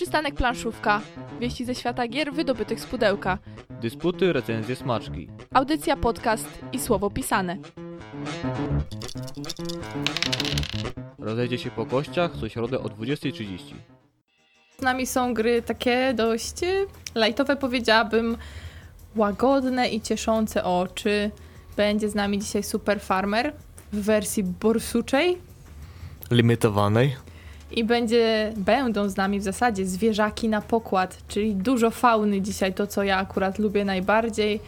Przystanek planszówka. Wieści ze świata gier wydobytych z pudełka. Dysputy, recenzje, smaczki. Audycja, podcast i słowo pisane. Rozejdzie się po kościach co środę o 20.30. Z nami są gry takie dość y, lajtowe, powiedziałabym, łagodne i cieszące oczy. Będzie z nami dzisiaj Super Farmer w wersji borsuczej limitowanej. I będzie, będą z nami w zasadzie zwierzaki na pokład, czyli dużo fauny dzisiaj, to co ja akurat lubię najbardziej.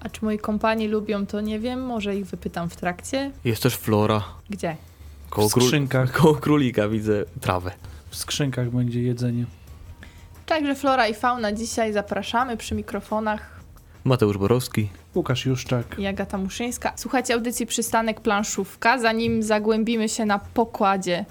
A czy moi kompani lubią, to nie wiem, może ich wypytam w trakcie. Jest też flora. Gdzie? Koło, W król- skrzynkach. koło królika widzę trawę. W skrzynkach będzie jedzenie. Także flora i fauna dzisiaj zapraszamy przy mikrofonach. Mateusz Borowski. Łukasz Juszczak. i Agata Muszyńska. Słuchajcie audycji Przystanek Planszówka. Zanim zagłębimy się na pokładzie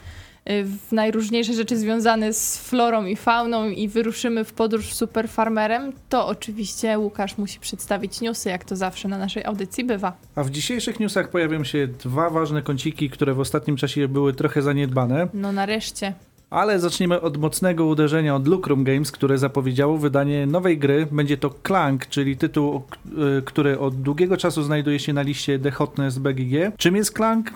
w najróżniejsze rzeczy związane z florą i fauną i wyruszymy w podróż super farmerem, to oczywiście Łukasz musi przedstawić newsy, jak to zawsze na naszej audycji bywa. A w dzisiejszych newsach pojawią się dwa ważne kąciki, które w ostatnim czasie były trochę zaniedbane. No nareszcie. Ale zaczniemy od mocnego uderzenia od Lucrum Games, które zapowiedziało wydanie nowej gry. Będzie to Clank, czyli tytuł, y, który od długiego czasu znajduje się na liście The Hotness BGG. Czym jest Clank?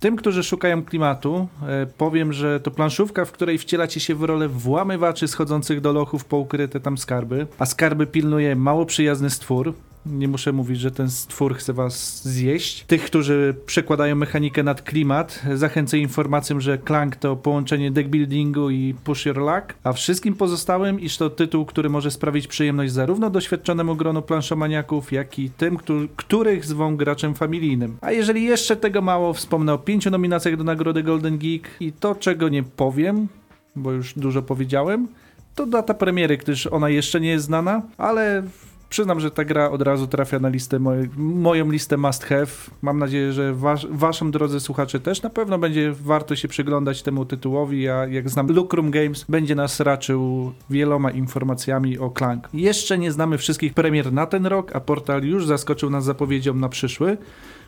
Tym, którzy szukają klimatu, e, powiem, że to planszówka, w której wcielacie się w rolę włamywaczy schodzących do lochów po ukryte tam skarby, a skarby pilnuje mało przyjazny stwór. Nie muszę mówić, że ten stwór chce was zjeść. Tych, którzy przekładają mechanikę nad klimat, zachęcę informacją, że Clank to połączenie deckbuildingu i push your luck, a wszystkim pozostałym, iż to tytuł, który może sprawić przyjemność zarówno doświadczonemu gronu planszomaniaków, jak i tym, któ- których zwą graczem familijnym. A jeżeli jeszcze tego mało, wspomnę o pięciu nominacjach do nagrody Golden Geek i to, czego nie powiem, bo już dużo powiedziałem, to data premiery, gdyż ona jeszcze nie jest znana, ale przyznam, że ta gra od razu trafia na listę moj, moją listę must have. Mam nadzieję, że wasz, waszym drodzy słuchacze też na pewno będzie warto się przyglądać temu tytułowi, a jak znam Lucrum Games, będzie nas raczył wieloma informacjami o Clank. Jeszcze nie znamy wszystkich premier na ten rok, a portal już zaskoczył nas zapowiedzią na przyszły.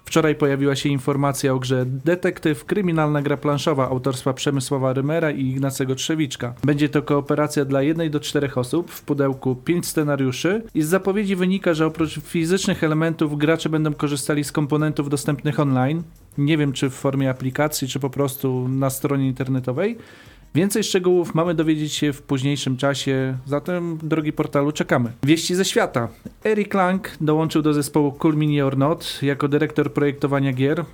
Wczoraj pojawiła się informacja o grze Detektyw, kryminalna gra planszowa autorstwa Przemysława Rymera i Ignacego Trzewiczka. Będzie to kooperacja dla jednej do czterech osób, w pudełku pięć scenariuszy i z zapowiedzi wynika, że oprócz fizycznych elementów gracze będą korzystali z komponentów dostępnych online. Nie wiem, czy w formie aplikacji, czy po prostu na stronie internetowej. Więcej szczegółów mamy dowiedzieć się w późniejszym czasie, zatem drogi portalu czekamy. Wieści ze świata. Eric Lang dołączył do zespołu Cool Mini or Not jako dyrektor projektowania gier.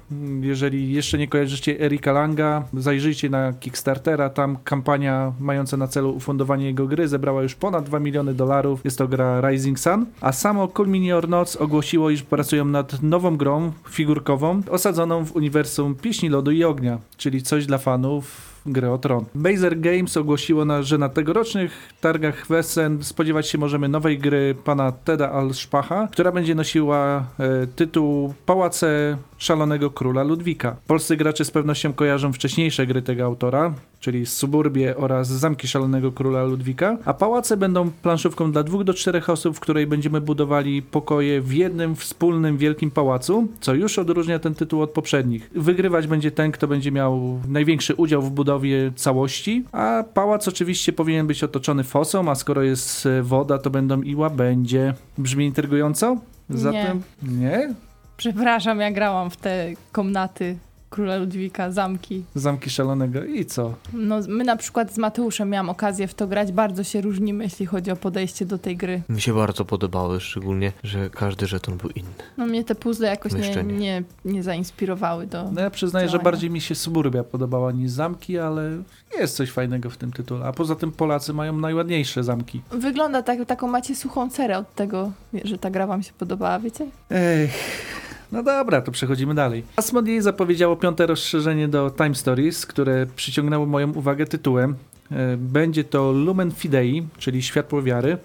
Jeżeli jeszcze nie kojarzycie Erika Langa, zajrzyjcie na Kickstartera, tam kampania mająca na celu ufundowanie jego gry zebrała już ponad 2 miliony dolarów. Jest to gra Rising Sun, a samo Cool Mini or Not ogłosiło, iż pracują nad nową grą figurkową osadzoną w uniwersum Pieśni Lodu i Ognia, czyli coś dla fanów gry o tron. Bazer Games ogłosiło, na, że na tegorocznych targach Wesen spodziewać się możemy nowej gry pana Teda Alszpacha, która będzie nosiła e, tytuł Pałace Szalonego Króla Ludwika. Polscy gracze z pewnością kojarzą wcześniejsze gry tego autora, czyli Suburbie oraz Zamki Szalonego Króla Ludwika, a pałace będą planszówką dla dwóch do czterech osób, w której będziemy budowali pokoje w jednym wspólnym wielkim pałacu, co już odróżnia ten tytuł od poprzednich. Wygrywać będzie ten, kto będzie miał największy udział w budowie całości, a pałac oczywiście powinien być otoczony fosą, a skoro jest e, woda, to będą i łabędzie. Brzmi intrygująco? Zatem nie? Przepraszam, ja grałam w te komnaty króla Ludwika, zamki. Zamki Szalonego i co? No, my na przykład z Mateuszem miałam okazję w to grać. Bardzo się różnimy, jeśli chodzi o podejście do tej gry. Mi się bardzo podobały, szczególnie, że każdy żeton był inny. No mnie te puzzle jakoś nie, nie. nie, zainspirowały do... No ja przyznaję, że działania. bardziej mi się Suburbia podobała niż zamki, ale jest coś fajnego w tym tytule. A poza tym Polacy mają najładniejsze zamki. Wygląda tak, taką macie suchą cerę od tego, że ta gra wam się podobała, wiecie? Ech. No dobra, to przechodzimy dalej. Asmodee zapowiedziało piąte rozszerzenie do Time Stories, które przyciągnęło moją uwagę tytułem. E, Będzie to Lumen Fidei, czyli Światło Wiary.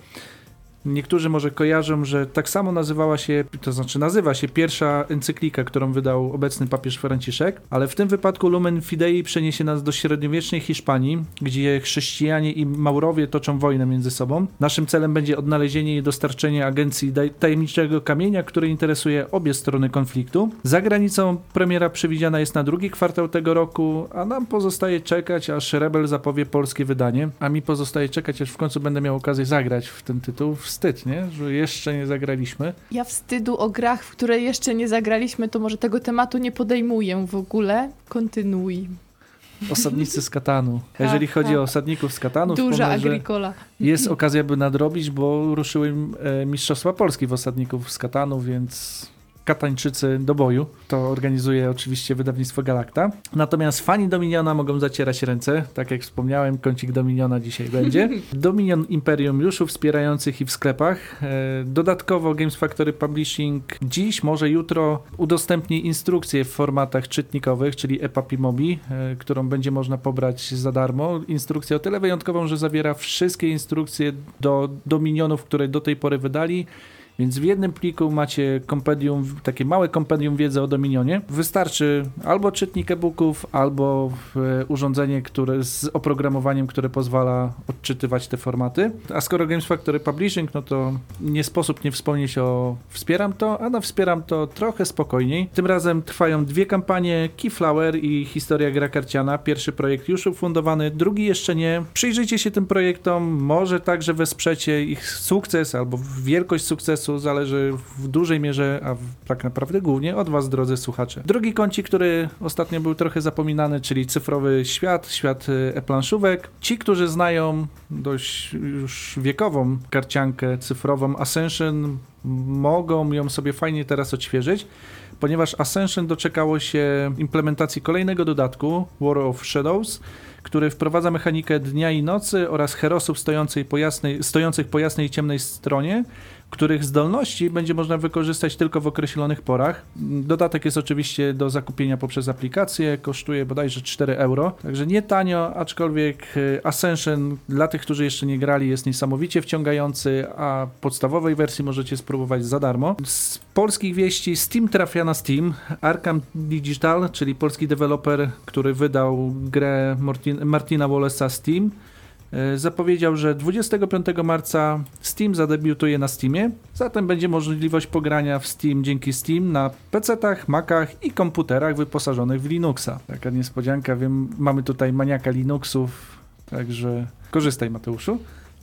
Niektórzy może kojarzą, że tak samo nazywała się, to znaczy nazywa się pierwsza encyklika, którą wydał obecny papież Franciszek, ale w tym wypadku Lumen Fidei przeniesie nas do średniowiecznej Hiszpanii, gdzie chrześcijanie i Maurowie toczą wojnę między sobą. Naszym celem będzie odnalezienie i dostarczenie agencji tajemniczego kamienia, który interesuje obie strony konfliktu. Za granicą premiera przewidziana jest na drugi kwartał tego roku, a nam pozostaje czekać, aż Rebel zapowie polskie wydanie, a mi pozostaje czekać, aż w końcu będę miał okazję zagrać w ten tytuł. Wstyd, nie? Że jeszcze nie zagraliśmy. Ja wstydu o grach, w które jeszcze nie zagraliśmy, to może tego tematu nie podejmuję w ogóle. Kontynuuj. Osadnicy z Katanu. A Jeżeli Ha, chodzi ha. o osadników z Katanu, Duża agrikola. jest okazja, by nadrobić, bo ruszyły e, Mistrzostwa Polski w osadników z Katanu, więc Katańczycy do boju. To organizuje oczywiście wydawnictwo Galacta. Natomiast fani Dominiona mogą zacierać ręce. Tak jak wspomniałem, kącik Dominiona dzisiaj będzie. Dominion Imperium już u wspierających i w sklepach. E, Dodatkowo Games Factory Publishing dziś, może jutro udostępni instrukcję w formatach czytnikowych, czyli EPUB i MOBI, e, którą będzie można pobrać za darmo. Instrukcję o tyle wyjątkową, że zawiera wszystkie instrukcje do Dominionów, które do tej pory wydali. Więc w jednym pliku macie kompendium, takie małe kompendium wiedzy o Dominionie. Wystarczy albo czytnik e-booków, albo e, urządzenie które, z oprogramowaniem, które pozwala odczytywać te formaty. A skoro Games Factory Publishing, no to nie sposób nie wspomnieć o Wspieram to, a na Wspieram to trochę spokojniej. Tym razem trwają dwie kampanie, Keyflower i Historia gra karciana. Pierwszy projekt już ufundowany, drugi jeszcze nie. Przyjrzyjcie się tym projektom, może także wesprzecie ich sukces albo wielkość sukcesu, zależy w dużej mierze, a tak naprawdę głównie od was, drodzy słuchacze. Drugi kącik, który ostatnio był trochę zapominany, czyli cyfrowy świat, świat e-planszówek. Ci, którzy znają dość już wiekową karciankę cyfrową Ascension, mogą ją sobie fajnie teraz odświeżyć, ponieważ Ascension doczekało się implementacji kolejnego dodatku, War of Shadows, który wprowadza mechanikę dnia i nocy oraz herosów stojących po jasnej, stojących po jasnej i ciemnej stronie, których zdolności będzie można wykorzystać tylko w określonych porach. Dodatek jest oczywiście do zakupienia poprzez aplikację, kosztuje bodajże 4 euro, także nie tanio, aczkolwiek e, Ascension dla tych, którzy jeszcze nie grali jest niesamowicie wciągający, a podstawowej wersji możecie spróbować za darmo. Z polskich wieści Steam trafia na Steam, Arkham Digital, czyli polski deweloper, który wydał grę Martin, Martina Wallace'a Steam, Zapowiedział, że 25 marca Steam zadebiutuje na Steamie, zatem będzie możliwość pogrania w Steam dzięki Steam na PC-tach, Macach i komputerach wyposażonych w Linuxa. Taka niespodzianka, wiem, mamy tutaj maniaka Linuxów, także korzystaj Mateuszu.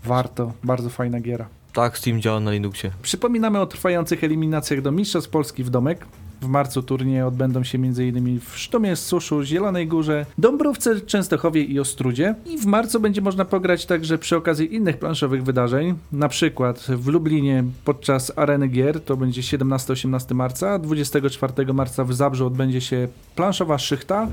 Warto, bardzo fajna giera. Tak, Steam działa na Linuxie. Przypominamy o trwających eliminacjach do Mistrzostw Polski w domek. W marcu turnieje odbędą się m.in. w Sztomie, Suszu, Zielonej Górze, Dąbrówce, Częstochowie i Ostrudzie. I w marcu będzie można pograć także przy okazji innych planszowych wydarzeń. Na przykład w Lublinie podczas Areny Gier, to będzie 17-18 marca, 24 marca w Zabrzu odbędzie się planszowa szychta,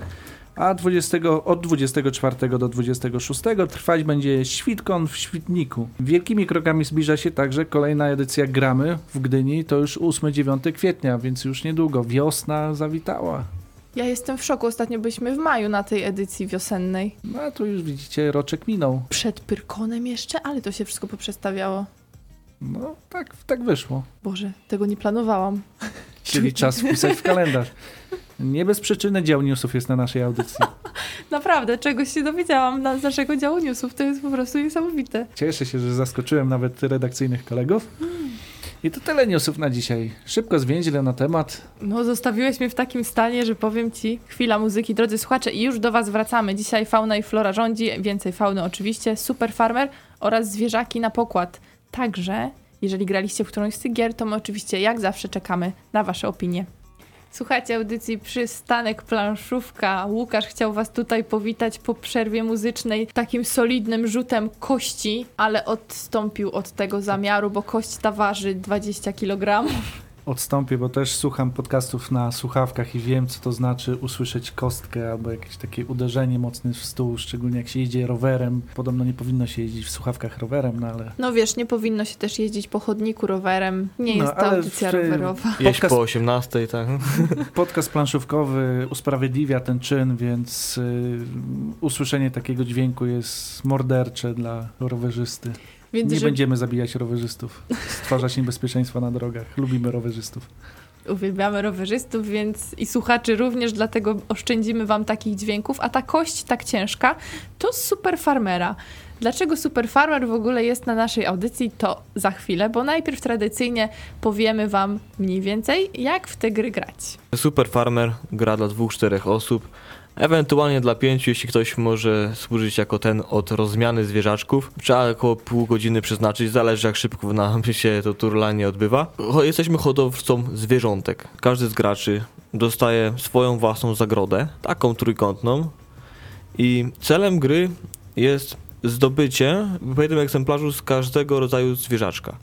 a 20, od 24 do 26 trwać będzie Świtkon w Świtniku. Wielkimi krokami zbliża się także kolejna edycja Gramy w Gdyni, to już 8-9 kwietnia, więc już niedługo. Wiosna zawitała. Ja jestem w szoku. Ostatnio byliśmy w maju na tej edycji wiosennej. No a tu już widzicie, roczek minął. Przed Pyrkonem jeszcze, ale to się wszystko poprzestawiało. No tak, tak wyszło. Boże, tego nie planowałam. Czyli czas wpisać w kalendarz. Nie bez przyczyny dział newsów jest na naszej audycji. Naprawdę, czegoś się dowiedziałam z naszego działu newsów. To jest po prostu niesamowite. Cieszę się, że zaskoczyłem nawet redakcyjnych kolegów. I to tyle newsów na dzisiaj. Szybko zwięźle na temat. No, zostawiłeś mnie w takim stanie, że powiem ci, chwila muzyki, drodzy słuchacze, i już do was wracamy. Dzisiaj fauna i flora rządzi, więcej fauny oczywiście, Super Farmer oraz zwierzaki na pokład. Także, jeżeli graliście w którąś z tych gier, to my oczywiście jak zawsze czekamy na wasze opinie. Słuchajcie audycji Przystanek Planszówka. Łukasz chciał was tutaj powitać po przerwie muzycznej takim solidnym rzutem kości, ale odstąpił od tego zamiaru, bo kość ta waży 20 kg. Odstąpię, bo też słucham podcastów na słuchawkach i wiem, co to znaczy usłyszeć kostkę albo jakieś takie uderzenie mocne w stół, szczególnie jak się jedzie rowerem. Podobno nie powinno się jeździć w słuchawkach rowerem, no ale No wiesz, nie powinno się też jeździć po chodniku rowerem. Nie No, jest to audycja w- rowerowa. Jeść Podcast- po 18, tak? podcast planszówkowy usprawiedliwia ten czyn, więc y, usłyszenie takiego dźwięku jest mordercze dla rowerzysty. Więc Nie żeby- będziemy zabijać rowerzystów, stwarzać niebezpieczeństwa na drogach. Lubimy rowerzystów. Uwielbiamy rowerzystów, więc i słuchaczy również, dlatego oszczędzimy wam takich dźwięków. A ta kość tak ciężka to z Super Farmera. Dlaczego Super Farmer w ogóle jest na naszej audycji, to za chwilę, bo najpierw tradycyjnie powiemy wam mniej więcej, jak w te gry grać. Super Farmer gra dla dwóch, czterech osób, ewentualnie dla pięciu, jeśli ktoś może służyć jako ten od rozmiany zwierzaczków. Trzeba około pół godziny przeznaczyć, zależy jak szybko nam się to turlanie odbywa. Jesteśmy hodowcą zwierzątek. Każdy z graczy dostaje swoją własną zagrodę, taką trójkątną i celem gry jest zdobycie w jednym egzemplarzu z każdego rodzaju zwierzaczka.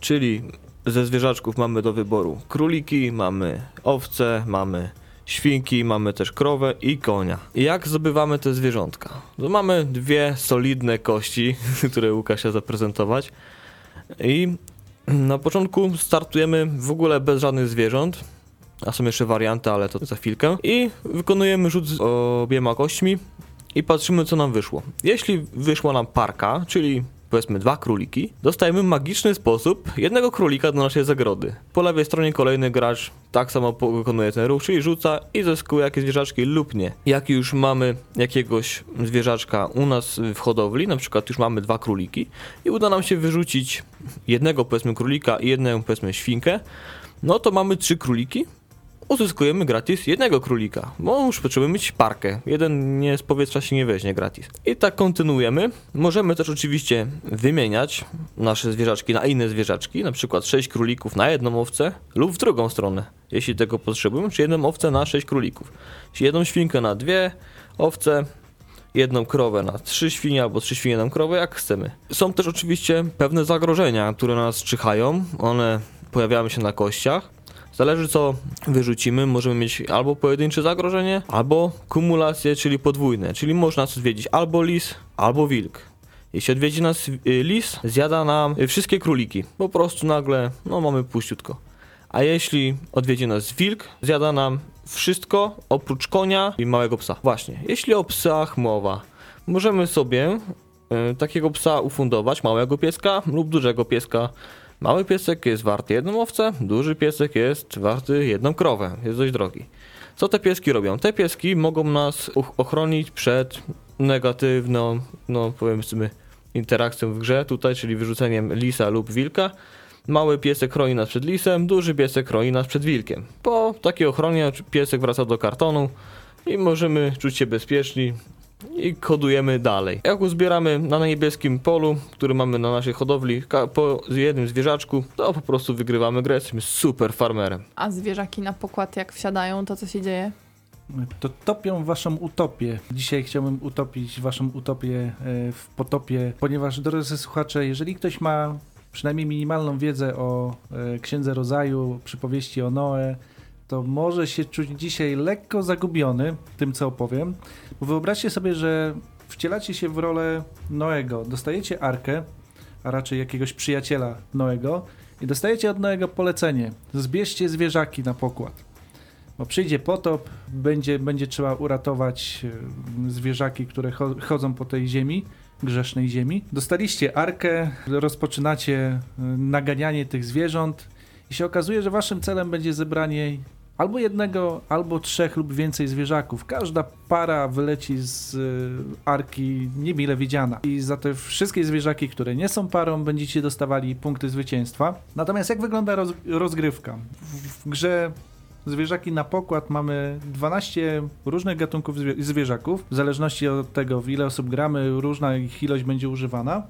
Czyli ze zwierzaczków mamy do wyboru króliki, mamy owce, mamy świnki, mamy też krowę i konia. Jak zdobywamy te zwierzątka? No mamy dwie solidne kości, które Łukasz chciał zaprezentować. I na początku startujemy w ogóle bez żadnych zwierząt. A są jeszcze warianty, ale to za chwilkę. I wykonujemy rzut z obiema kośćmi i patrzymy co nam wyszło. Jeśli wyszła nam parka, czyli powiedzmy dwa króliki, dostajemy magiczny sposób jednego królika do naszej zagrody. Po lewej stronie kolejny gracz tak samo wykonuje ten ruch, czyli rzuca i zyskuje jakieś zwierzaczki lub nie. Jak już mamy jakiegoś zwierzaczka u nas w hodowli, na przykład już mamy dwa króliki i uda nam się wyrzucić jednego powiedzmy królika i jedną powiedzmy świnkę, no to mamy trzy króliki, uzyskujemy gratis jednego królika, bo już potrzebujemy mieć parkę. Jeden nie z powietrza się nie weźmie gratis. I tak kontynuujemy. Możemy też oczywiście wymieniać nasze zwierzaczki na inne zwierzaczki, na przykład 6 królików na jedną owcę lub w drugą stronę, jeśli tego potrzebujemy, czy jedną owcę na 6 królików. Czyli jedną świnkę na dwie owce, jedną krowę na trzy świnie albo trzy świnie na krowę, jak chcemy. Są też oczywiście pewne zagrożenia, które nas czyhają. One pojawiają się na kościach. Zależy co wyrzucimy, możemy mieć albo pojedyncze zagrożenie, albo kumulację, czyli podwójne, czyli można nas odwiedzić albo lis, albo wilk. Jeśli odwiedzi nas y, lis, zjada nam y, wszystkie króliki. Po prostu nagle, no mamy puściutko. A jeśli odwiedzi nas wilk, zjada nam wszystko oprócz konia i małego psa. Właśnie, jeśli o psach mowa, możemy sobie y, takiego psa ufundować, małego pieska lub dużego pieska. Mały piesek jest warty jedną owcę, duży piesek jest warty jedną krowę, jest dość drogi. Co te pieski robią? Te pieski mogą nas ochronić przed negatywną, no powiedzmy, interakcją w grze tutaj, czyli wyrzuceniem lisa lub wilka. Mały piesek chroni nas przed lisem, duży piesek chroni nas przed wilkiem. Po takiej ochronie piesek wraca do kartonu i możemy czuć się bezpieczni i kodujemy dalej. Jak uzbieramy na niebieskim polu, który mamy na naszej hodowli, po jednym zwierzaczku, to po prostu wygrywamy grę, jesteśmy super farmerem. A zwierzaki na pokład, jak wsiadają, to co się dzieje? To topią waszą utopię. Dzisiaj chciałbym utopić waszą utopię e, w potopie, ponieważ, drodzy słuchacze, jeżeli ktoś ma przynajmniej minimalną wiedzę o e, Księdze Rodzaju, przypowieści o Noe, to może się czuć dzisiaj lekko zagubiony tym, co opowiem. Bo wyobraźcie sobie, że wcielacie się w rolę Noego. Dostajecie arkę, a raczej jakiegoś przyjaciela Noego i dostajecie od Noego polecenie. Zbierzcie zwierzaki na pokład. Bo przyjdzie potop, będzie, będzie trzeba uratować e, zwierzaki, które cho- chodzą po tej ziemi, grzesznej ziemi. Dostaliście arkę, rozpoczynacie e, naganianie tych zwierząt i się okazuje, że waszym celem będzie zebranie albo jednego, albo trzech lub więcej zwierzaków. Każda para wyleci z e, arki niemile widziana. I za te wszystkie zwierzaki, które nie są parą, będziecie dostawali punkty zwycięstwa. Natomiast jak wygląda roz, rozgrywka? W, w grze Zwierzaki na pokład mamy 12 różnych gatunków zwie- zwierzaków. W zależności od tego, w ile osób gramy, różna ich ilość będzie używana.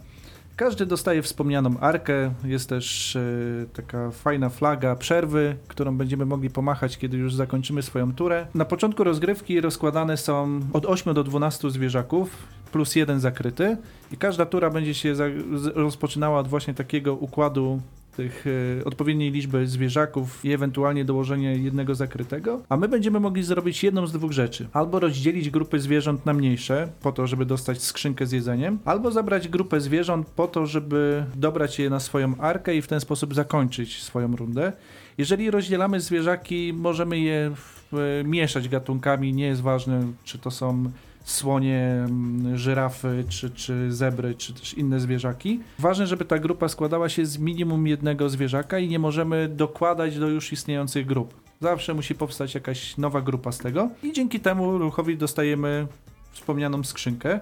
Każdy dostaje wspomnianą arkę. Jest też e, taka fajna flaga przerwy, którą będziemy mogli pomachać, kiedy już zakończymy swoją turę. Na początku rozgrywki rozkładane są od 8 do 12 zwierzaków, plus jeden zakryty. I każda tura będzie się rozpoczynała od właśnie takiego układu tych e, odpowiedniej liczby zwierzaków i ewentualnie dołożenie jednego zakrytego, a my będziemy mogli zrobić jedną z dwóch rzeczy. Albo rozdzielić grupy zwierząt na mniejsze, po to, żeby dostać skrzynkę z jedzeniem, albo zabrać grupę zwierząt po to, żeby dobrać je na swoją arkę i w ten sposób zakończyć swoją rundę. Jeżeli rozdzielamy zwierzaki, możemy je e, mieszać gatunkami, nie jest ważne, czy to są słonie, mm, żyrafy, czy, czy zebry, czy też inne zwierzaki. Ważne, żeby ta grupa składała się z minimum jednego zwierzaka i nie możemy dokładać do już istniejących grup. Zawsze musi powstać jakaś nowa grupa z tego i dzięki temu ruchowi dostajemy wspomnianą skrzynkę.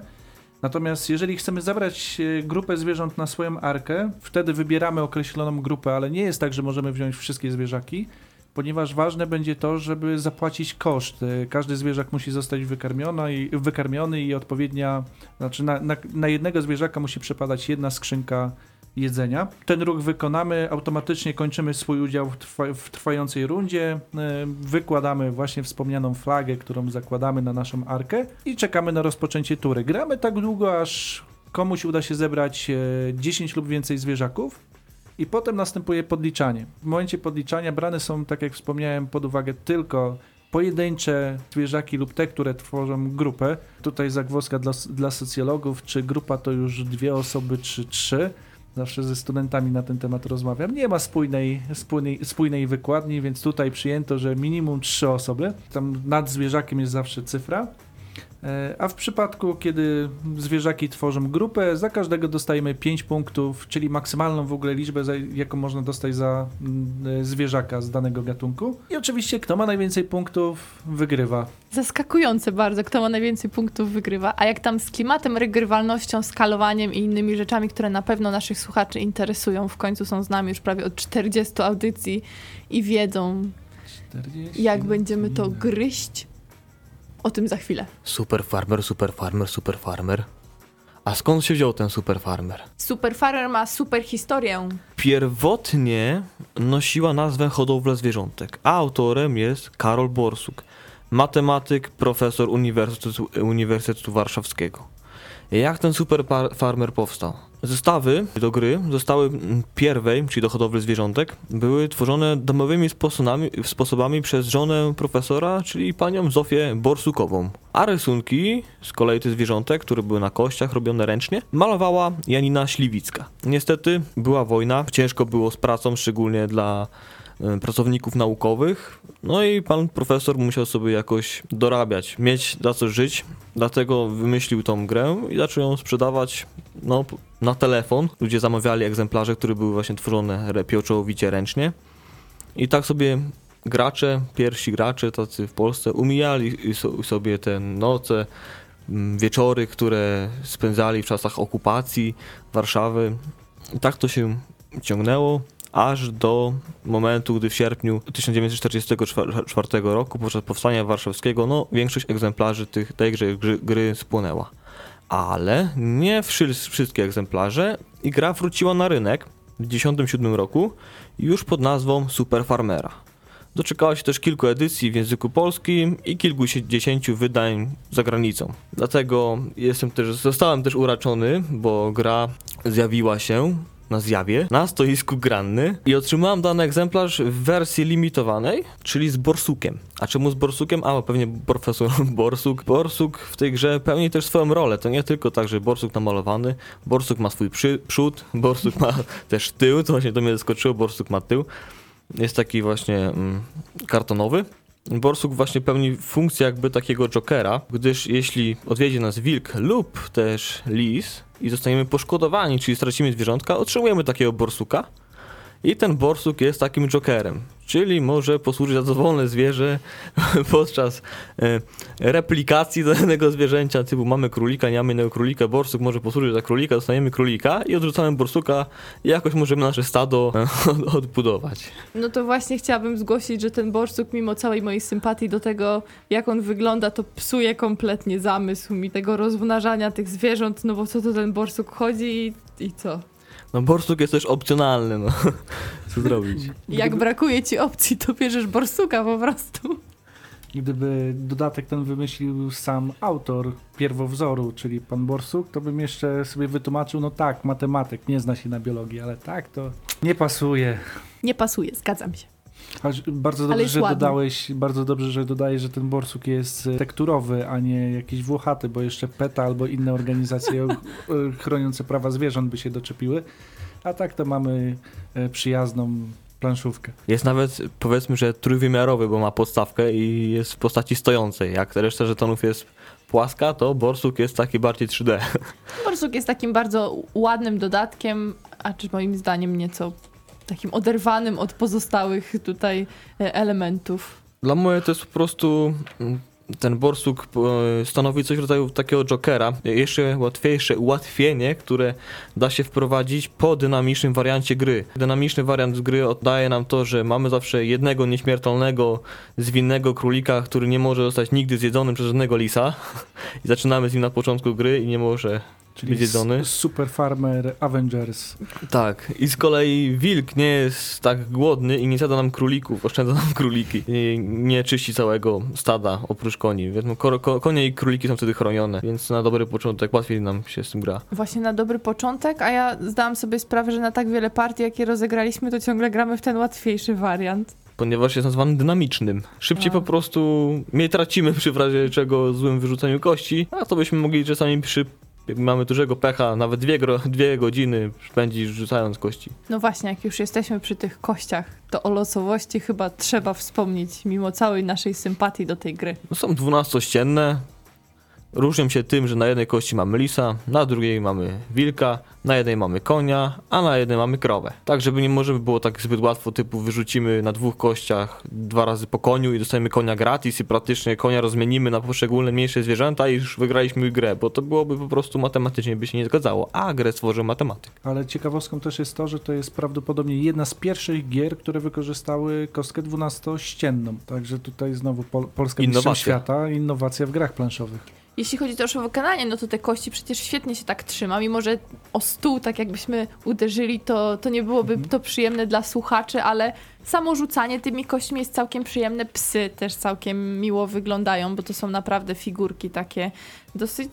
Natomiast jeżeli chcemy zabrać e, grupę zwierząt na swoją arkę, wtedy wybieramy określoną grupę, ale nie jest tak, że możemy wziąć wszystkie zwierzaki, ponieważ ważne będzie to, żeby zapłacić koszt. E, Każdy zwierzak musi zostać wykarmiony i, wykarmiony i odpowiednia, znaczy na, na, na jednego zwierzaka musi przepadać jedna skrzynka jedzenia. Ten ruch wykonamy, automatycznie kończymy swój udział w, trwa, w trwającej rundzie, e, wykładamy właśnie wspomnianą flagę, którą zakładamy na naszą arkę i czekamy na rozpoczęcie tury. Gramy tak długo, aż komuś uda się zebrać e, 10 lub więcej zwierzaków i potem następuje podliczanie. W momencie podliczania brane są, tak jak wspomniałem, pod uwagę tylko pojedyncze zwierzaki lub te, które tworzą grupę. Tutaj zagwozdka dla, dla socjologów, czy grupa to już dwie osoby, czy trzy. Zawsze ze studentami na ten temat rozmawiam. Nie ma spójnej, spójnej, spójnej wykładni, więc tutaj przyjęto, że minimum trzy osoby. Tam nad zwierzakiem jest zawsze cyfra. E, A w przypadku, kiedy zwierzaki tworzą grupę, za każdego dostajemy 5 punktów, czyli maksymalną w ogóle liczbę, jaką można dostać za mm, e, zwierzaka z danego gatunku. I oczywiście, kto ma najwięcej punktów, wygrywa. Zaskakujące bardzo, kto ma najwięcej punktów wygrywa. A jak tam z klimatem, regrywalnością, skalowaniem i innymi rzeczami, które na pewno naszych słuchaczy interesują. W końcu są z nami już prawie od 40 audycji i wiedzą, 40 jak będziemy to gryźć. O tym za chwilę. Super farmer, super farmer, super farmer. A skąd się wziął ten super farmer? Super Farmer ma super historię. Pierwotnie nosiła nazwę hodowla zwierzątek, a autorem jest Karol Borsuk, matematyk, profesor Uniwersytetu, Uniwersytetu Warszawskiego. Jak ten super farmer powstał? Zestawy do gry zostały mm, pierwej, czyli do hodowli zwierzątek, były tworzone domowymi sposobami, sposobami przez żonę profesora, czyli panią Zofię Borsukową. A rysunki z kolei tych zwierzątek, które były na kościach robione ręcznie, malowała Janina Śliwicka. Niestety była wojna, ciężko było z pracą, szczególnie dla pracowników naukowych. No i pan profesor musiał sobie jakoś dorabiać, mieć za co żyć, dlatego wymyślił tą grę i zaczął ją sprzedawać no, na telefon. Ludzie zamawiali egzemplarze, które były właśnie tworzone pieczołowicie ręcznie. I tak sobie gracze, pierwsi gracze tacy w Polsce umijali sobie te noce, wieczory, które spędzali w czasach okupacji Warszawy. I tak to się ciągnęło aż do momentu, gdy w sierpniu 1944 roku podczas powstania warszawskiego no, większość egzemplarzy tych, tejże gry, gry spłonęła. Ale nie wszy- wszystkie egzemplarze i gra wróciła na rynek w 1997 roku już pod nazwą Super Farmera. Doczekała się też kilku edycji w języku polskim i kilkudziesięciu wydań za granicą. Dlatego jestem też, zostałem też uraczony, bo gra zjawiła się na zjawie na stoisku Granny i otrzymałem dany egzemplarz w wersji limitowanej, czyli z borsukiem. A czemu z borsukiem? A, pewnie profesor Borsuk. Borsuk w tej grze pełni też swoją rolę. To nie tylko tak, że borsuk namalowany. Borsuk ma swój przy, przód, borsuk ma też tył, to właśnie do mnie zaskoczyło, borsuk ma tył. Jest taki właśnie mm, kartonowy. Borsuk właśnie pełni funkcję jakby takiego jokera, gdyż jeśli odwiedzi nas wilk lub też lis i zostaniemy poszkodowani, czyli stracimy zwierzątka, otrzymujemy takiego borsuka i ten borsuk jest takim jokerem, czyli może posłużyć za dowolne zwierzę podczas e, replikacji danego zwierzęcia, typu mamy królika, nie mamy innego królika, borsuk może posłużyć za królika, dostaniemy królika i odrzucamy borsuka i jakoś możemy nasze stado e, odbudować. No to właśnie chciałabym zgłosić, że ten borsuk, mimo całej mojej sympatii do tego, jak on wygląda, to psuje kompletnie zamysł mi tego rozmnażania tych zwierząt, no bo co to ten borsuk chodzi i, i co? No borsuk jest też opcjonalny, no. Co zrobić? Jak brakuje ci opcji, to bierzesz borsuka po prostu. Gdyby dodatek ten wymyślił sam autor pierwowzoru, czyli pan Borsuk, to bym jeszcze sobie wytłumaczył, no tak, matematyk, nie zna się na biologii, ale tak to nie pasuje. Nie pasuje, zgadzam się. Bardzo dobrze, że ładny. dodałeś, bardzo dobrze, że dodajesz, że ten borsuk jest e, tekturowy, a nie jakiś włochaty, bo jeszcze PETA albo inne organizacje e, chroniące prawa zwierząt by się doczepiły. A tak to mamy e, przyjazną planszówkę. Jest nawet, powiedzmy, że trójwymiarowy, bo ma podstawkę i jest w postaci stojącej, jak reszta żetonów jest płaska, to Borsuk jest taki bardziej 3D. Borsuk jest takim bardzo ładnym dodatkiem, a czy moim zdaniem nieco takim oderwanym od pozostałych tutaj e, elementów. Dla mnie to jest po prostu mm, ten borsuk e, stanowi coś w rodzaju takiego jokera. Jeszcze łatwiejsze ułatwienie, które da się wprowadzić po dynamicznym wariancie gry. Dynamiczny wariant gry oddaje nam to, że mamy zawsze jednego nieśmiertelnego, zwinnego królika, który nie może zostać nigdy zjedzony przez żadnego lisa. I zaczynamy z nim na początku gry i nie może Czyli Zjedzony. s- Super Farmer Avengers. Tak, i z kolei wilk nie jest tak głodny i nie zjada nam królików, oszczędza nam króliki. I nie czyści całego stada oprócz koni. Więc no, ko- ko- konie i króliki są wtedy chronione, więc na dobry początek łatwiej nam się z tym gra. Właśnie na dobry początek, a ja zdałam sobie sprawę, że na tak wiele partii, jakie rozegraliśmy, to ciągle gramy w ten łatwiejszy wariant. Ponieważ jest nazwany dynamicznym. Szybciej A. po prostu nie tracimy przy w razie czego złym wyrzuceniu kości, a to byśmy mogli czasami przy mamy dużego pecha, nawet dwie, dwie godziny spędzić rzucając kości. No właśnie, jak już jesteśmy przy tych kościach, to o losowości chyba trzeba wspomnieć, mimo całej naszej sympatii do tej gry. No, są dwunastościenne. Różnią się tym, że na jednej kości mamy lisa, na drugiej mamy wilka, na jednej mamy konia, a na jednej mamy krowę. Tak, żeby nie może było tak zbyt łatwo, typu wyrzucimy na dwóch kościach dwa razy po koniu i dostajemy konia gratis i praktycznie konia rozmienimy na poszczególne mniejsze zwierzęta i już wygraliśmy grę, bo to byłoby po prostu matematycznie by się nie zgadzało, a grę stworzył matematyk. Ale ciekawostką też jest to, że to jest prawdopodobnie jedna z pierwszych gier, które wykorzystały kostkę 12-ścienną. Także tutaj znowu pol Polska Innowacja. świata, innowacja w grach planszowych. Jeśli chodzi też o wykonanie, no to te kości przecież świetnie się tak trzyma, mimo że o stół, tak jakbyśmy uderzyli, to, to nie byłoby to przyjemne dla słuchaczy, ale samo rzucanie tymi kośćmi jest całkiem przyjemne. Psy też całkiem miło wyglądają, bo to są naprawdę figurki takie dosyć,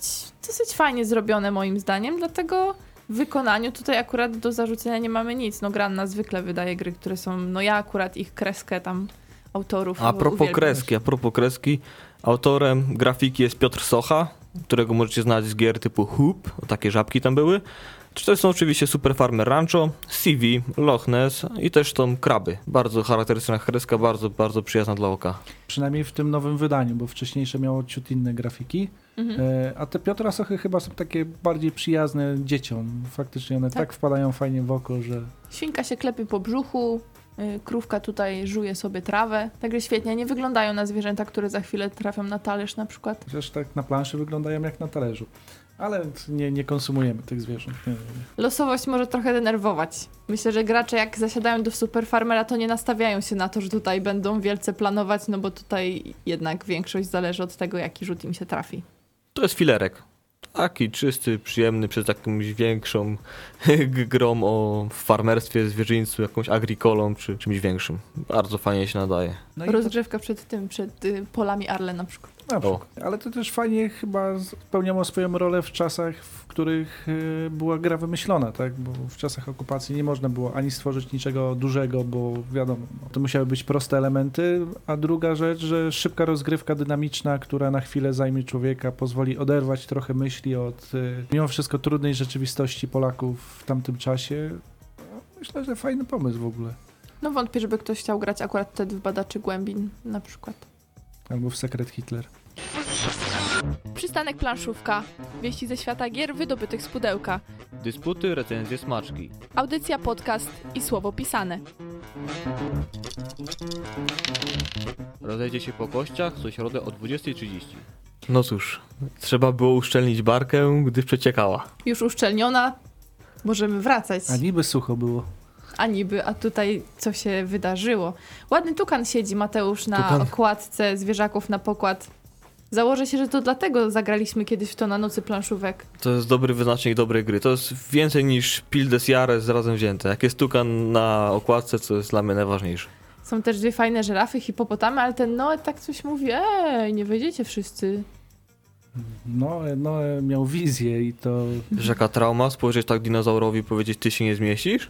dosyć fajnie zrobione moim zdaniem, dlatego w wykonaniu tutaj akurat do zarzucenia nie mamy nic. No Granna zwykle wydaje gry, które są, no ja akurat ich kreskę tam autorów A propos uwielbiam. kreski, a propos kreski, autorem grafiki jest Piotr Socha, którego możecie znać z gier typu Hoop, takie żabki tam były. Czy to są oczywiście Super Farmer Rancho, CV, Loch Ness i też tą kraby. Bardzo charakterystyczna kreska, bardzo, bardzo przyjazna dla oka. Przynajmniej w tym nowym wydaniu, bo wcześniejsze miało ciut inne grafiki. Mhm. E, a te Piotra Sochy chyba są takie bardziej przyjazne dzieciom. Faktycznie one tak, Tak. wpadają fajnie w oko, że Świnka się klepie po brzuchu, krówka tutaj żuje sobie trawę. Także świetnie, nie wyglądają na zwierzęta, które za chwilę trafią na talerz na przykład. chociaż tak na planszy wyglądają jak na talerzu. Ale nie, nie konsumujemy tych zwierząt. Nie, nie, nie. Losowość może trochę denerwować. Myślę, że gracze jak zasiadają do Super Farmera, to nie nastawiają się na to, że tutaj będą wielce planować, no bo tutaj jednak większość zależy od tego, jaki rzut im się trafi. To jest filerek. Taki czysty, przyjemny, przez jakąś większą grą o farmerstwie, zwierzyństwu, jakąś agrikolą czy czymś większym. Bardzo fajnie się nadaje. No Rozgrzewka przed tym, przed y, polami Arle na przykład. Na O. przykład. Ale to też fajnie chyba spełniało swoją rolę w czasach, w których y, była gra wymyślona, tak? Bo w czasach okupacji nie można było ani stworzyć niczego dużego, bo wiadomo, no, to musiały być proste elementy, a druga rzecz, że szybka rozgrywka dynamiczna, która na chwilę zajmie człowieka, pozwoli oderwać trochę myśli od y, mimo wszystko trudnej rzeczywistości Polaków w tamtym czasie. Myślę, że fajny pomysł w ogóle. No wątpię, żeby ktoś chciał grać akurat wtedy w Badaczy Głębin na przykład. Albo w Sekret Hitler. Przystanek planszówka. Wieści ze świata gier wydobytych z pudełka. Dysputy, recenzje, smaczki. Audycja, podcast i słowo pisane. Rozejdzie się po kościach co środę o 20.30. No cóż, trzeba było uszczelnić barkę, gdy przeciekała. Już uszczelniona, możemy wracać. A niby sucho było. A niby, a tutaj co się wydarzyło? Ładny tukan siedzi, Mateusz, na Tukan. okładce zwierzaków na pokład. Założę się, że to dlatego zagraliśmy kiedyś w to na nocy planszówek. To jest dobry wyznacznik dobrej gry. To jest więcej niż Pil des Jahres razem wzięte. Jak jest tukan na okładce, co jest dla mnie najważniejsze. Są też dwie fajne żyrafy, hipopotamy, ale ten Noe tak coś mówi, ej, nie wejdziecie wszyscy. No, no miał wizję i to Wiesz jaka trauma spojrzeć tak dinozaurowi i powiedzieć ty się nie zmieścisz?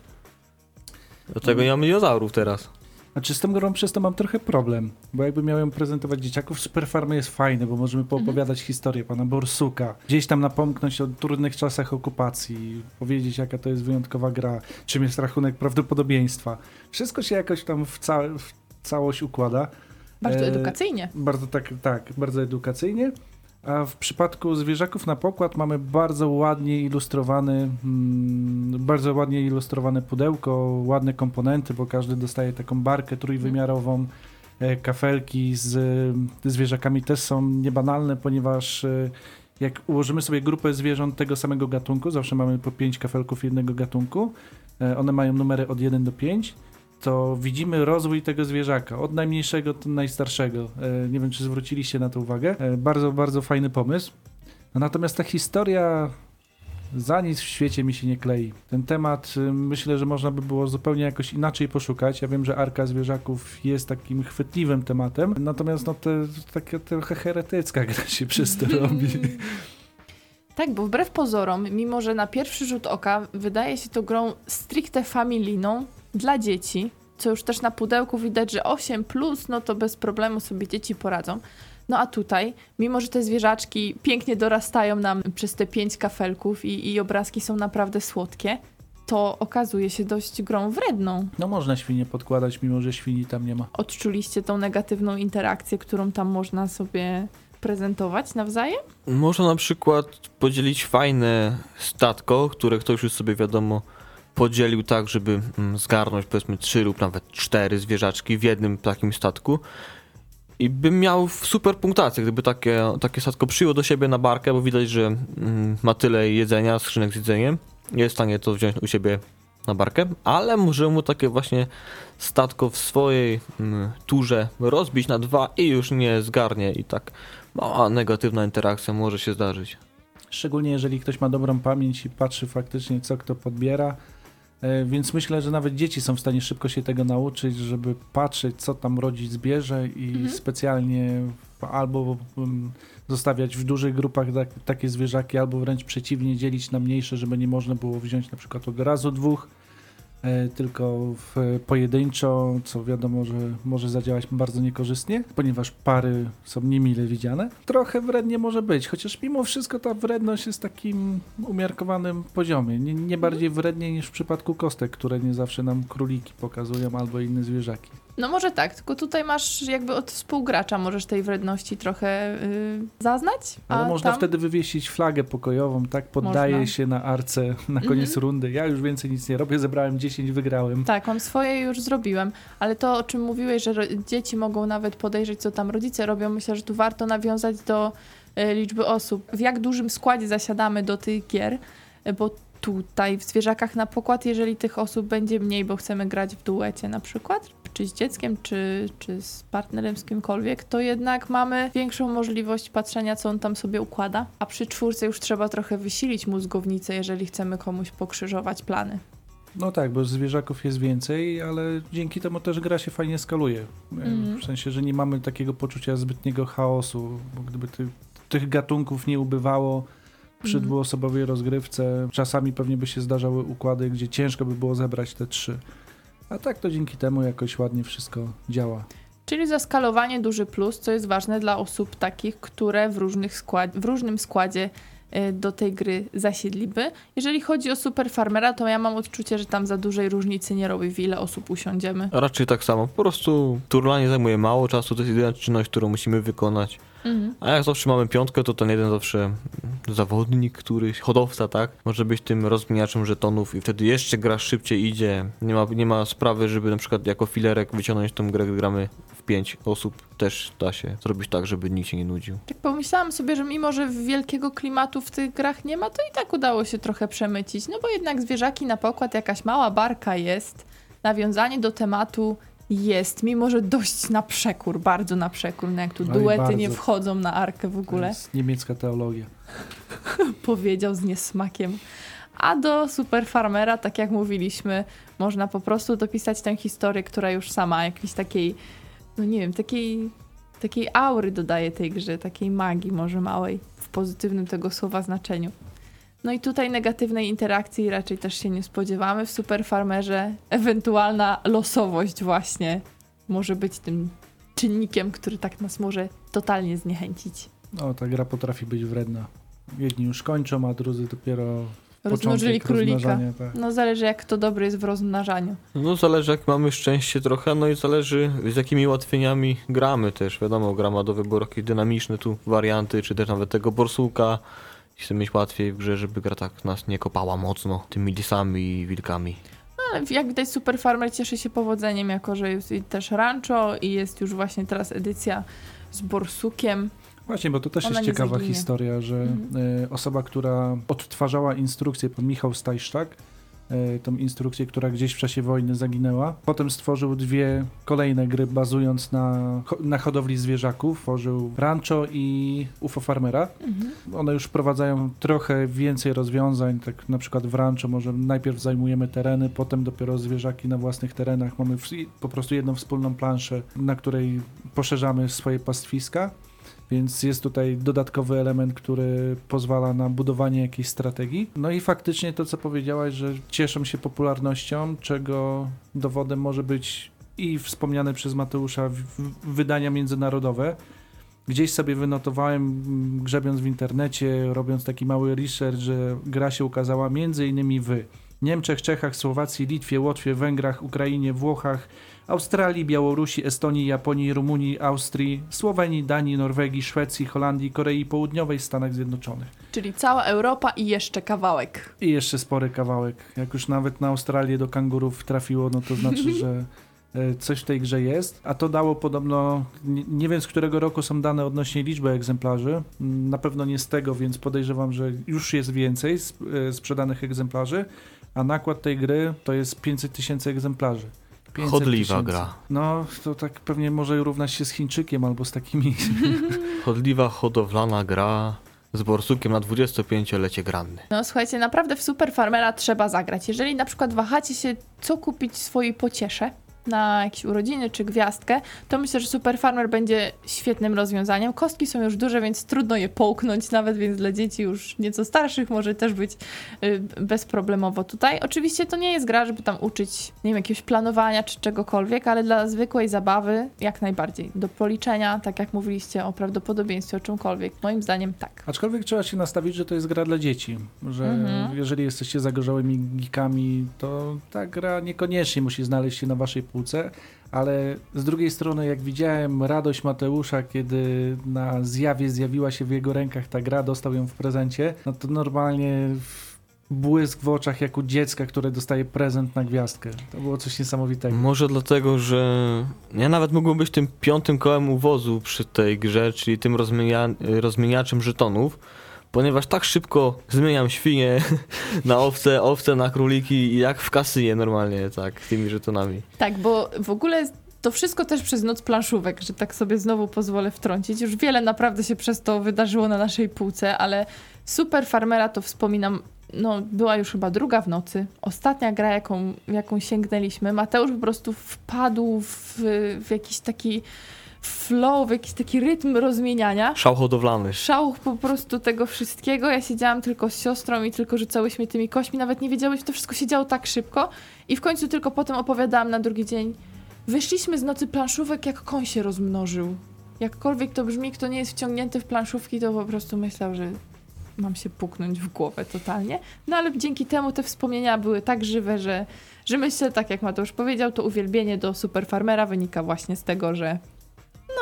Dlatego nie mamy dinozaurów teraz. Znaczy z tą grą przez to mam trochę problem, bo jakby miałem prezentować dzieciaków, Super Farmy jest fajne, bo możemy poopowiadać historię pana Borsuka, gdzieś tam napomknąć o trudnych czasach okupacji, powiedzieć jaka to jest wyjątkowa gra, czym jest rachunek prawdopodobieństwa. Wszystko się jakoś tam w, ca w całość układa. Bardzo E, edukacyjnie. Bardzo tak, tak, bardzo edukacyjnie. A w przypadku zwierzaków na pokład mamy bardzo ładnie ilustrowany, mm, bardzo ładnie ilustrowane pudełko, ładne komponenty, bo każdy dostaje taką barkę trójwymiarową. E, Kafelki z zwierzakami też są niebanalne, ponieważ e, jak ułożymy sobie grupę zwierząt tego samego gatunku, zawsze mamy po 5 kafelków jednego gatunku, e, one mają numery od 1 do 5, to widzimy rozwój tego zwierzaka, od najmniejszego do najstarszego. E, Nie wiem, czy zwróciliście na to uwagę. E, Bardzo, bardzo fajny pomysł. No natomiast ta historia za nic w świecie mi się nie klei. Ten temat y, myślę, że można by było zupełnie jakoś inaczej poszukać. Ja wiem, że Arka Zwierzaków jest takim chwytliwym tematem, natomiast no te, taka trochę heretycka gra się przez to robi. Tak, bo wbrew pozorom, mimo że na pierwszy rzut oka wydaje się to grą stricte familijną dla dzieci, co już też na pudełku widać, że 8 plus, no to bez problemu sobie dzieci poradzą. No a tutaj, mimo że te zwierzaczki pięknie dorastają nam przez te pięć kafelków i, i obrazki są naprawdę słodkie, to okazuje się dość grą wredną. No można świnie podkładać, mimo że świni tam nie ma. Odczuliście tą negatywną interakcję, którą tam można sobie prezentować nawzajem? Można na przykład podzielić fajne statko, które ktoś już sobie wiadomo podzielił tak, żeby mm, zgarnąć powiedzmy trzy lub nawet cztery zwierzaczki w jednym takim statku. I bym miał super punktację, gdyby takie, takie statko przyjął do siebie na barkę, bo widać, że mm, ma tyle jedzenia, skrzynek z jedzeniem, jest w stanie to wziąć u siebie na barkę, ale może mu takie właśnie statko w swojej mm, turze rozbić na dwa i już nie zgarnie i tak mała negatywna interakcja może się zdarzyć. Szczególnie jeżeli ktoś ma dobrą pamięć i patrzy faktycznie, co kto podbiera. E, Więc myślę, że nawet dzieci są w stanie szybko się tego nauczyć, żeby patrzeć, co tam rodzic zbierze i Mhm. specjalnie albo mm, zostawiać w dużych grupach tak, takie zwierzaki, albo wręcz przeciwnie, dzielić na mniejsze, żeby nie można było wziąć na przykład od razu dwóch, tylko w pojedynczo, co wiadomo, że może zadziałać bardzo niekorzystnie, ponieważ pary są niemile widziane. Trochę wrednie może być, chociaż mimo wszystko ta wredność jest takim umiarkowanym poziomie. Nie, nie bardziej wrednie niż w przypadku kostek, które nie zawsze nam króliki pokazują albo inne zwierzaki. No może tak, tylko tutaj masz jakby od współgracza możesz tej wredności trochę yy, zaznać. Ale można tam... wtedy wywiesić flagę pokojową, tak? Poddaje Można. się na arce na koniec Mhm. rundy. Ja już więcej nic nie robię, zebrałem 10, wygrałem. Tak, mam swoje już zrobiłem, ale to o czym mówiłeś, że dzieci mogą nawet podejrzeć, co tam rodzice robią, myślę, że tu warto nawiązać do y, liczby osób. W jak dużym składzie zasiadamy do tych gier, y, bo tutaj w zwierzakach na pokład, jeżeli tych osób będzie mniej, bo chcemy grać w duecie na przykład, czy z dzieckiem, czy, czy z partnerem, z kimkolwiek, to jednak mamy większą możliwość patrzenia, co on tam sobie układa. A przy czwórce już trzeba trochę wysilić mózgownicę, jeżeli chcemy komuś pokrzyżować plany. No tak, bo zwierzaków jest więcej, ale dzięki temu też gra się fajnie skaluje. Mhm. W sensie, że nie mamy takiego poczucia zbytniego chaosu, bo gdyby ty, tych gatunków nie ubywało przy Mhm. dwuosobowej rozgrywce, czasami pewnie by się zdarzały układy, gdzie ciężko by było zebrać te trzy. A tak to dzięki temu jakoś ładnie wszystko działa. Czyli zaskalowanie duży plus, co jest ważne dla osób takich, które w, różnych skład- w różnym składzie y, do tej gry zasiedliby. Jeżeli chodzi o Super Farmera, to ja mam odczucie, że tam za dużej różnicy nie robi, w ile osób usiądziemy. Raczej tak samo, po prostu turlanie zajmuje mało czasu, to jest jedyna czynność, którą musimy wykonać. Mhm. A jak zawsze mamy piątkę, to ten jeden zawsze zawodnik, któryś, hodowca, tak, może być tym rozmieniaczem żetonów i wtedy jeszcze gra szybciej idzie. Nie ma, nie ma sprawy, żeby na przykład jako filerek wyciągnąć tą grę, gdy gramy w pięć osób. Też da się zrobić tak, żeby nikt się nie nudził. Tak pomyślałam sobie, że mimo, że wielkiego klimatu w tych grach nie ma, to i tak udało się trochę przemycić. No bo jednak zwierzaki na pokład, jakaś mała barka jest, nawiązanie do tematu jest, mimo że dość na przekór, bardzo na przekór, no jak tu Oj, duety nie wchodzą na arkę w To ogóle. jest niemiecka teologia. powiedział z niesmakiem. A do Super Farmera, tak jak mówiliśmy, można po prostu dopisać tę historię, która już sama jakiejś takiej, no nie wiem, takiej, takiej aury dodaje tej grze, takiej magii może małej, w pozytywnym tego słowa znaczeniu. No i tutaj negatywnej interakcji raczej też się nie spodziewamy. W Super Farmerze ewentualna losowość właśnie może być tym czynnikiem, który tak nas może totalnie zniechęcić. No, ta gra potrafi być wredna. Jedni już kończą, a drudzy dopiero Rozmnożyli królika. tak. No zależy jak kto dobry jest w rozmnażaniu. No zależy jak mamy szczęście trochę, no i zależy z jakimi ułatwieniami gramy też. Wiadomo, gra ma do wyboru jakieś dynamiczne tu warianty, czy też nawet tego borsuka. Chcemy mieć łatwiej w grze, żeby gra tak nas nie kopała mocno tymi disami i wilkami. Ale jak widać Super Farmer cieszy się powodzeniem, jako że jest też rancho i jest już właśnie teraz edycja z borsukiem. Właśnie, bo to też Ona jest ciekawa zaginie. historia, że Mhm. e, osoba, która odtwarzała instrukcję, pan Michał Stajszczak, tą instrukcję, która gdzieś w czasie wojny zaginęła. Potem stworzył dwie kolejne gry bazując na, na hodowli zwierzaków. Tworzył Rancho i UFO Farmera. Mhm. One już wprowadzają trochę więcej rozwiązań, tak na przykład w Rancho może najpierw zajmujemy tereny, potem dopiero zwierzaki na własnych terenach. Mamy po prostu jedną wspólną planszę, na której poszerzamy swoje pastwiska. Więc jest tutaj dodatkowy element, który pozwala na budowanie jakiejś strategii. No i faktycznie to, co powiedziałaś, że cieszą się popularnością, czego dowodem może być i wspomniane przez Mateusza wydania międzynarodowe. Gdzieś sobie wynotowałem, grzebiąc w internecie, robiąc taki mały research, że gra się ukazała między innymi w Niemczech, Czechach, Słowacji, Litwie, Łotwie, Węgrach, Ukrainie, Włochach, Australii, Białorusi, Estonii, Japonii, Rumunii, Austrii, Słowenii, Danii, Norwegii, Szwecji, Holandii, Korei Południowej, Stanach Zjednoczonych. Czyli cała Europa i jeszcze kawałek. I jeszcze spory kawałek. Jak już nawet na Australię do kangurów trafiło, no to znaczy, że e, coś w tej grze jest. A to dało podobno, nie, wiem z którego roku są dane odnośnie liczby egzemplarzy. Mm, Na pewno nie z tego, więc podejrzewam, że już jest więcej e, sprzedanych egzemplarzy. A nakład tej gry to jest 500 tysięcy egzemplarzy. 500 Chodliwa gra. No, to tak pewnie może równać się z Chińczykiem albo z takimi. Chodliwa, hodowlana gra z borsukiem na 25-lecie granny. No słuchajcie, naprawdę w Super Farmera trzeba zagrać. Jeżeli na przykład wahacie się, co kupić swojej pociesze na jakieś urodziny czy gwiazdkę, to myślę, że Super Farmer będzie świetnym rozwiązaniem. Kostki są już duże, więc trudno je połknąć nawet, więc dla dzieci już nieco starszych może też być y, bezproblemowo tutaj. Oczywiście to nie jest gra, żeby tam uczyć, nie wiem, jakiegoś planowania czy czegokolwiek, ale dla zwykłej zabawy jak najbardziej. Do policzenia, tak jak mówiliście o prawdopodobieństwie, o czymkolwiek. Moim zdaniem tak. Aczkolwiek trzeba się nastawić, że to jest gra dla dzieci. Że Mhm. jeżeli jesteście zagorzałymi geekami, to ta gra niekoniecznie musi znaleźć się na waszej półce. Ale z drugiej strony, jak widziałem radość Mateusza, kiedy na zjawie zjawiła się w jego rękach ta gra, dostał ją w prezencie, no to normalnie błysk w oczach jak u dziecka, które dostaje prezent na gwiazdkę. To było coś niesamowitego. Może dlatego, że ja nawet mógłbym być tym piątym kołem uwozu przy tej grze, czyli tym rozmienia, rozmieniaczem żetonów, ponieważ tak szybko zmieniam świnie na owce, owce na króliki, jak w kasyję normalnie, tak, tymi żetonami. Tak, bo w ogóle to wszystko też przez noc planszówek, że tak sobie znowu pozwolę wtrącić. Już wiele naprawdę się przez to wydarzyło na naszej półce, ale Super Farmera to wspominam, no była już chyba druga w nocy. Ostatnia gra, jaką, jaką sięgnęliśmy. Mateusz po prostu wpadł w, w jakiś taki flow, w jakiś taki rytm rozmieniania. Szał hodowlany. Szał po prostu tego wszystkiego. Ja siedziałam tylko z siostrą i tylko rzucałyśmy tymi kośćmi. Nawet nie wiedziałyśmy, to wszystko się działo tak szybko. I w końcu tylko potem opowiadałam na drugi dzień. Wyszliśmy z nocy planszówek, jak koń się rozmnożył. Jakkolwiek to brzmi, kto nie jest wciągnięty w planszówki, to po prostu myślał, że mam się puknąć w głowę totalnie. No ale dzięki temu te wspomnienia były tak żywe, że, że myślę, tak jak Mateusz powiedział, to uwielbienie do Super Farmera wynika właśnie z tego, że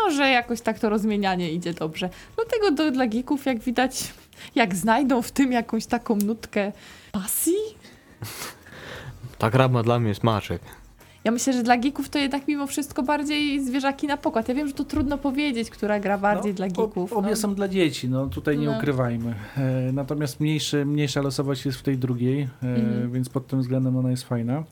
no, że jakoś tak to rozmienianie idzie dobrze. Dlatego do, dla geeków, jak widać, jak znajdą w tym jakąś taką nutkę pasji, Ta gra ma dla mnie smaczek. ja myślę, że dla geeków to jednak mimo wszystko bardziej zwierzaki na pokład. Ja wiem, że to trudno powiedzieć, która gra bardziej No, dla geeków. Obie no. są dla dzieci, no tutaj nie No. ukrywajmy. E, natomiast mniejszy, mniejsza losowość jest w tej drugiej, e, Mhm. więc pod tym względem ona jest fajna.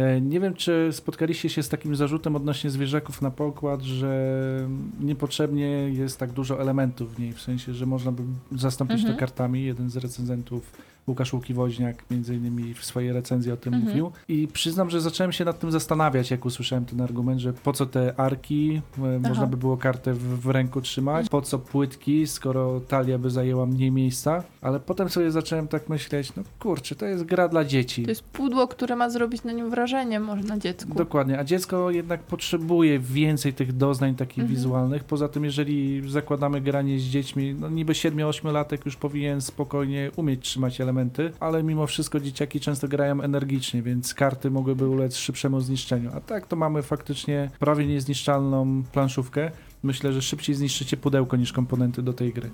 E, nie wiem, czy spotkaliście się z takim zarzutem odnośnie zwierzaków na pokład, że niepotrzebnie jest tak dużo elementów w niej, w sensie, że można by zastąpić Mhm. to kartami. Jeden z recenzentów Łukasz Łukiwoźniak między innymi w swojej recenzji o tym Mhm. mówił. I przyznam, że zacząłem się nad tym zastanawiać, jak usłyszałem ten argument, że po co te arki, e, można by było kartę w, w ręku trzymać, po co płytki, skoro talia by zajęła mniej miejsca, ale potem sobie zacząłem tak myśleć, no kurczę, to jest gra dla dzieci. To jest pudło, które ma zrobić na nim wrażenie może na dziecku. Dokładnie, a dziecko jednak potrzebuje więcej tych doznań takich Mhm. wizualnych. Poza tym, jeżeli zakładamy granie z dziećmi, no niby 7-8 latek już powinien spokojnie umieć trzymać elementy ale mimo wszystko dzieciaki często grają energicznie, więc karty mogłyby ulec szybszemu zniszczeniu. A tak to mamy faktycznie prawie niezniszczalną planszówkę. Myślę, że szybciej zniszczycie pudełko niż komponenty do tej gry.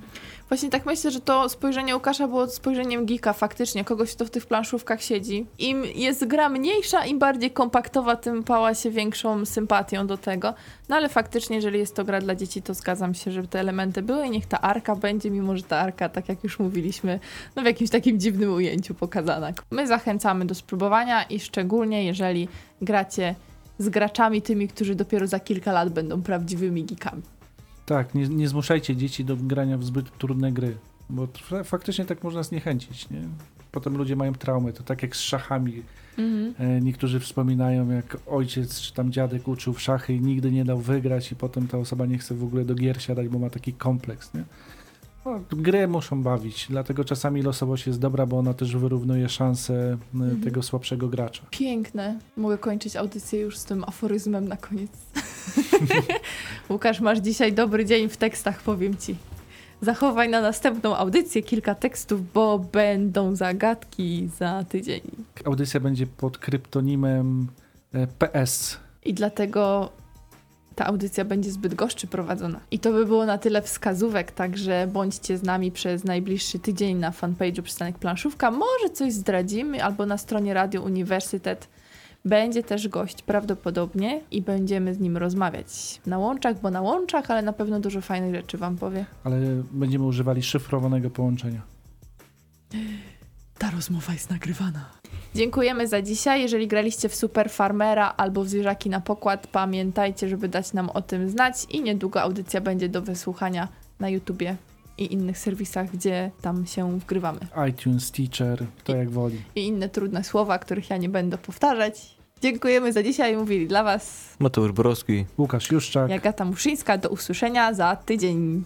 Właśnie tak myślę, że to spojrzenie Łukasza było spojrzeniem geeka faktycznie, kogoś, kto w tych planszówkach siedzi. Im jest gra mniejsza, im bardziej kompaktowa, tym pała się większą sympatią do tego. No ale faktycznie, jeżeli jest to gra dla dzieci, to zgadzam się, żeby te elementy były i niech ta arka będzie, mimo że ta arka, tak jak już mówiliśmy, no w jakimś takim dziwnym ujęciu pokazana. My zachęcamy do spróbowania i szczególnie jeżeli gracie z graczami tymi, którzy dopiero za kilka lat będą prawdziwymi geekami. Tak, nie, nie zmuszajcie dzieci do grania w zbyt trudne gry, bo fa- faktycznie tak można zniechęcić, nie? Potem ludzie mają traumy, to tak jak z szachami. Mhm. E, Niektórzy wspominają, jak ojciec czy tam dziadek uczył w szachy i nigdy nie dał wygrać i potem ta osoba nie chce w ogóle do gier siadać, bo ma taki kompleks, nie? No, gry muszą bawić, dlatego czasami losowość jest dobra, bo ona też wyrównuje szanse e, Mhm. tego słabszego gracza. Piękne. Mogę kończyć audycję już z tym aforyzmem na koniec. Łukasz, masz dzisiaj dobry dzień w tekstach, powiem ci. Zachowaj na następną audycję kilka tekstów, bo będą zagadki za tydzień. Audycja będzie pod kryptonimem e, PS. I dlatego ta audycja będzie zbyt goszczy prowadzona. I to by było na tyle wskazówek, także bądźcie z nami przez najbliższy tydzień na fanpage'u Przystanek Planszówka. Może coś zdradzimy, albo na stronie Radio Uniwersytet będzie też gość prawdopodobnie i będziemy z nim rozmawiać na łączach, bo na łączach, ale na pewno dużo fajnych rzeczy wam powie. ale będziemy używali szyfrowanego połączenia. Ta rozmowa jest nagrywana. Dziękujemy za dzisiaj. Jeżeli graliście w Super Farmera albo w Zwierzaki na pokład, pamiętajcie, żeby dać nam o tym znać i niedługo audycja będzie do wysłuchania na YouTubie i innych serwisach, gdzie tam się wgrywamy. iTunes, Teacher, kto jak woli. I inne trudne słowa, których ja nie będę powtarzać. Dziękujemy za dzisiaj. Mówili dla Was Mateusz Borowski. Łukasz Juszczak. Jagata Muszyńska. Do usłyszenia za tydzień.